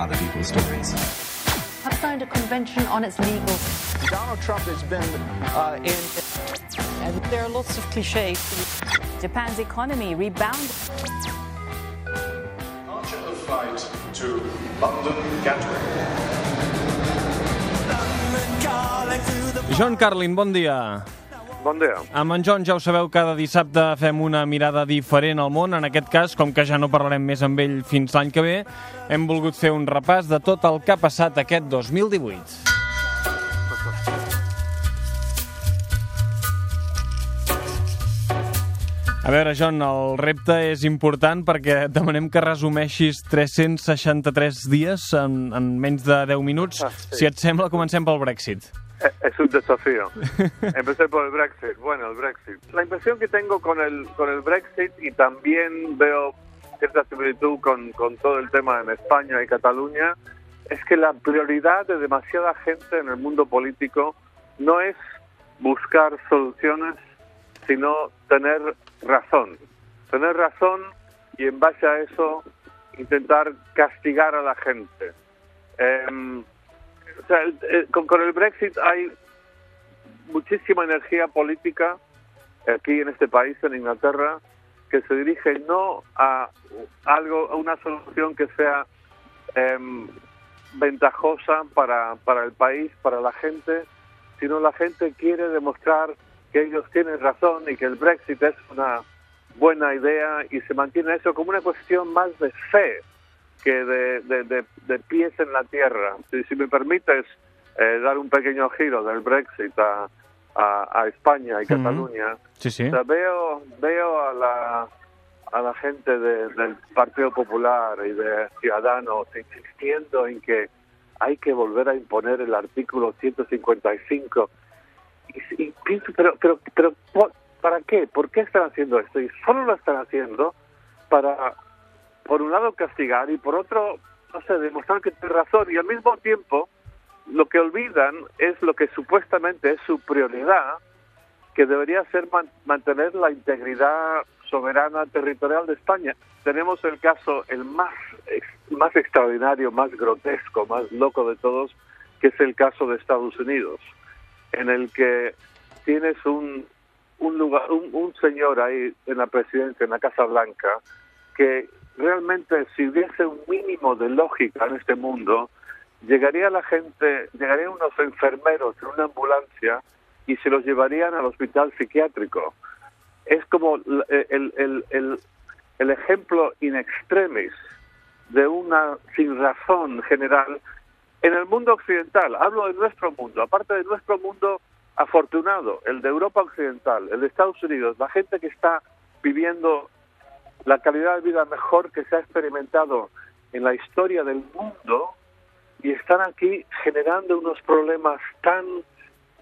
other people's stories. have signed a convention on its legal. Donald Trump has been uh, in. And there are lots of cliches. Japan's economy rebounded. Departure of flight to London Gatwick. John Carlin, bon dia. Bon dia. Amb en John ja ho sabeu, cada dissabte fem una mirada diferent al món. En aquest cas, com que ja no parlarem més amb ell fins l'any que ve, hem volgut fer un repàs de tot el que ha passat aquest 2018. A veure, John, el repte és important perquè demanem que resumeixis 363 dies en, en menys de 10 minuts. Ah, sí. Si et sembla, comencem pel Brexit. Eh, Es un desafío. Empecé por el Brexit. Bueno, el Brexit. La impresión que tengo con el, con el Brexit y también veo cierta similitud con, con todo el tema en España y Cataluña es que la prioridad de demasiada gente en el mundo político no es buscar soluciones, sino tener razón. Tener razón y en base a eso intentar castigar a la gente. Em, o sea, el- con, con el Brexit hay muchísima energía política aquí en este país, en Inglaterra, que se dirige no a algo, a una solución que sea em, ventajosa para, para el país, para la gente, sino la gente quiere demostrar que ellos tienen razón y que el Brexit es una buena idea y se mantiene eso como una cuestión más de fe que de, de- de- de pies en la tierra. Si, si me permites eh, dar un pequeño giro del Brexit a, a- a España y. Cataluña, Sí, sí. o sea, veo, veo a la, a la gente de- del Partido Popular y de Ciudadanos insistiendo en que hay que volver a imponer el artículo 155. Y, pienso, pero, pero, pero, ¿por- ¿para qué? ¿Por qué están haciendo esto? Y solo lo están haciendo para, por un lado, castigar y por otro, no sé, demostrar que tiene razón. Y al mismo tiempo, lo que olvidan es lo que supuestamente es su prioridad, que debería ser man- mantener la integridad soberana territorial de España. Tenemos el caso, el más, más extraordinario, más grotesco, más loco de todos, que es el caso de Estados Unidos, en el que tienes un, un, lugar, un, un señor ahí en la presidencia, en la Casa Blanca, que realmente si hubiese un mínimo de lógica en este mundo, llegaría la gente, llegarían unos enfermeros en una ambulancia y se los llevarían al hospital psiquiátrico. Es como l- el, el, el, el ejemplo in extremis de una sin razón general en el mundo occidental. Hablo de nuestro mundo, aparte de nuestro mundo afortunado, el de Europa occidental, el de Estados Unidos, la gente que está viviendo la calidad de vida mejor que se ha experimentado en la historia del mundo y están aquí generando unos problemas tan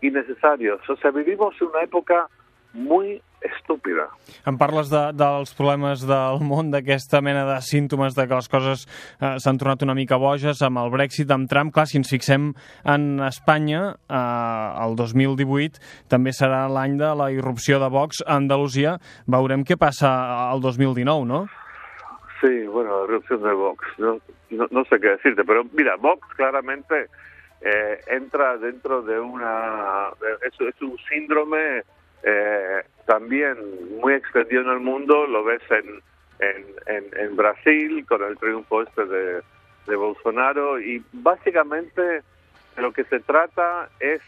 innecesarios. O sea, vivimos una época muy estúpida. Em parles de, dels problemes del món, d'aquesta mena de símptomes de que les coses eh, s'han tornat una mica boges amb el Brexit, amb Trump. Clar, si ens fixem en Espanya, eh, el 2018 també serà l'any de la irrupció de Vox a Andalusia. Veurem què passa al 2019, no? Sí, bueno, la erupción de Vox. No, no, no sé qué decirte, pero mira, Vox claramente eh, entra dentro de una... Es, es un síndrome eh, también muy extendido en el mundo, lo ves en, en, en, Brasil con el triunfo este de, de Bolsonaro y básicamente lo que se trata es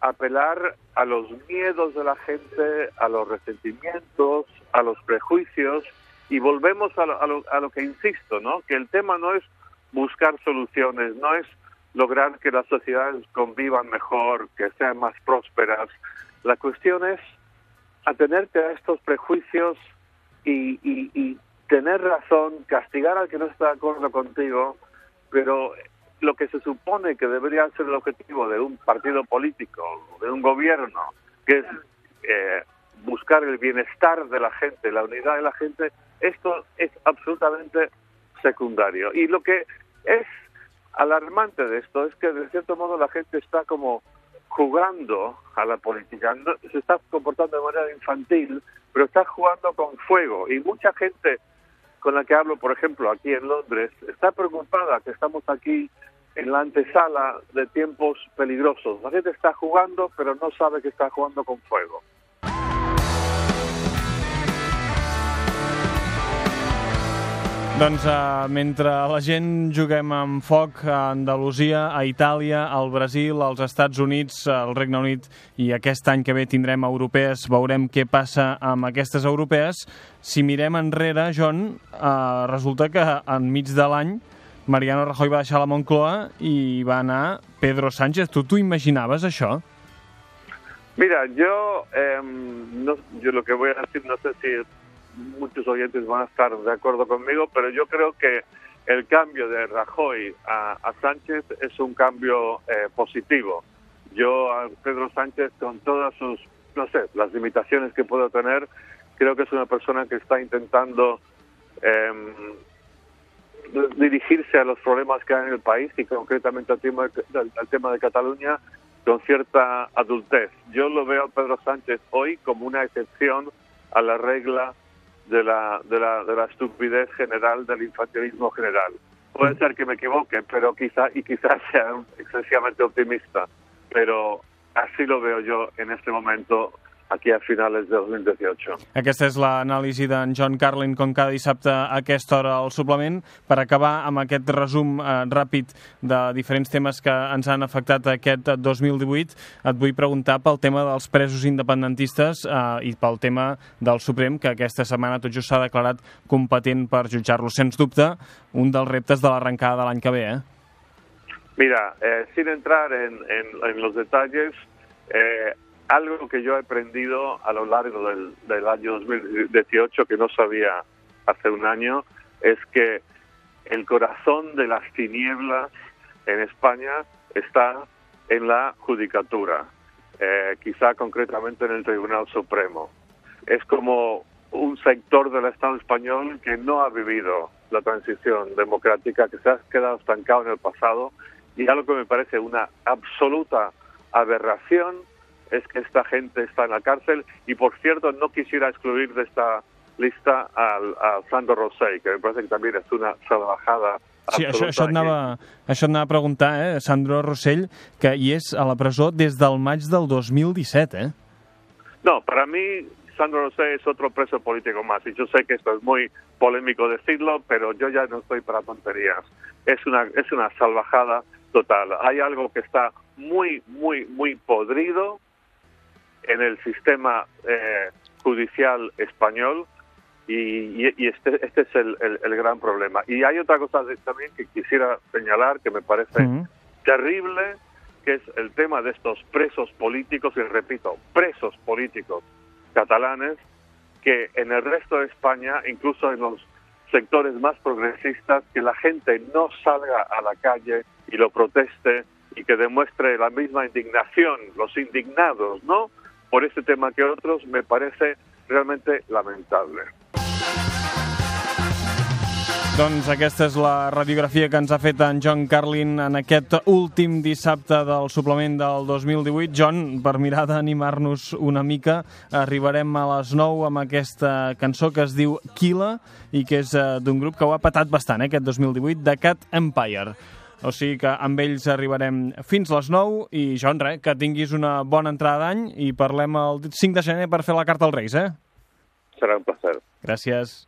apelar a los miedos de la gente, a los resentimientos, a los prejuicios y volvemos a lo, a lo, a lo que insisto, ¿no? Que el tema no es buscar soluciones, no es lograr que las sociedades convivan mejor, que sean más prósperas. La cuestión es atenerte a estos prejuicios y, y- y tener razón, castigar al que no está de acuerdo contigo, pero lo que se supone que debería ser el objetivo de un partido político, de un gobierno, que es eh, buscar el bienestar de la gente, la unidad de la gente, esto es absolutamente secundario. Y lo que es alarmante de esto es que de cierto modo la gente está como jugando a la política, No- se está comportando de manera infantil, pero está jugando con fuego y mucha gente con la que hablo, por ejemplo, aquí en Londres, está preocupada que estamos aquí en la antesala de tiempos peligrosos. La gente está jugando, pero no sabe que está jugando con fuego. Doncs uh, mentre la gent juguem amb foc a Andalusia, a Itàlia, al Brasil, als Estats Units, al Regne Unit i aquest any que ve tindrem europees, veurem què passa amb aquestes europees. Si mirem enrere, John, uh, resulta que enmig de l'any Mariano Rajoy va deixar la Moncloa i va anar Pedro Sánchez. Tu t'ho imaginaves, això? Mira, yo, eh, no, yo lo que voy a decir, no sé si muchos oyentes van a estar de acuerdo conmigo, pero yo creo que el cambio de Rajoy a, Sánchez es un cambio eh, positivo. Yo a Pedro Sánchez, con todas sus, no sé, las limitaciones que puedo tener, creo que es una persona que está intentando eh, dirigirse a los problemas que hay en el país y concretamente al tema, al tema de Cataluña con cierta adultez. Yo lo veo a Pedro Sánchez hoy como una excepción a la regla de la, de la, de la estupidez general, del infantilismo general. Puede ser que me equivoque, pero quizá, y quizás sea excesivamente optimista, pero así lo veo yo en este momento aquí a finales de 2018. Aquesta és l'anàlisi d'en John Carlin, com cada dissabte a aquesta hora al suplement. Per acabar amb aquest resum eh, ràpid de diferents temes que ens han afectat aquest 2018, et vull preguntar pel tema dels presos independentistes eh, i pel tema del Suprem, que aquesta setmana tot just s'ha declarat competent per jutjar-los. Sens dubte, un dels reptes de l'arrencada de l'any que ve, eh? Mira, eh, sin entrar en, en, en los detalles, eh, algo que yo he aprendido a lo largo del, del, año 2018 que no sabía hace un año es que el corazón de las tinieblas en España está en la judicatura, eh, quizá concretamente en el Tribunal Supremo. Es como un sector del Estado español que no ha vivido la transición democrática, que se ha quedado estancado en el pasado y algo que me parece una absoluta aberración es que esta gente está en la cárcel y por cierto no quisiera excluir de esta lista al, a Sandro Rosell, que me parece que también es una salvajada Sí, això, això, et anava, això et anava a preguntar, eh? Sandro Rossell, que hi és a la presó des del maig del 2017, eh? No, para mí Sandro Rosell es otro preso político más, y yo sé que esto es muy polémico decirlo, pero yo ya no estoy para tonterías. Es una, es una salvajada total. Hay algo que está muy, muy, muy podrido en el sistema eh, judicial español y, y, y este, este es el, el, el, gran problema. Y hay otra cosa de, también que quisiera señalar que me parece uh -huh. terrible, que es el tema de estos presos políticos, y repito, presos políticos catalanes, que en el resto de España, incluso en los sectores más progresistas, que la gente no salga a la calle y lo proteste y que demuestre la misma indignación, los indignados, ¿no? Por este tema que otros, me parece realmente lamentable. Doncs aquesta és la radiografia que ens ha fet en John Carlin en aquest últim dissabte del suplement del 2018. John, per mirar d'animar-nos una mica, arribarem a les 9 amb aquesta cançó que es diu Kila i que és d'un grup que ho ha patat bastant, eh, aquest 2018, de Cat Empire. O sigui que amb ells arribarem fins les 9 i, John, res, que tinguis una bona entrada d'any i parlem el 5 de gener per fer la carta als Reis, eh? Serà un placer. Gràcies.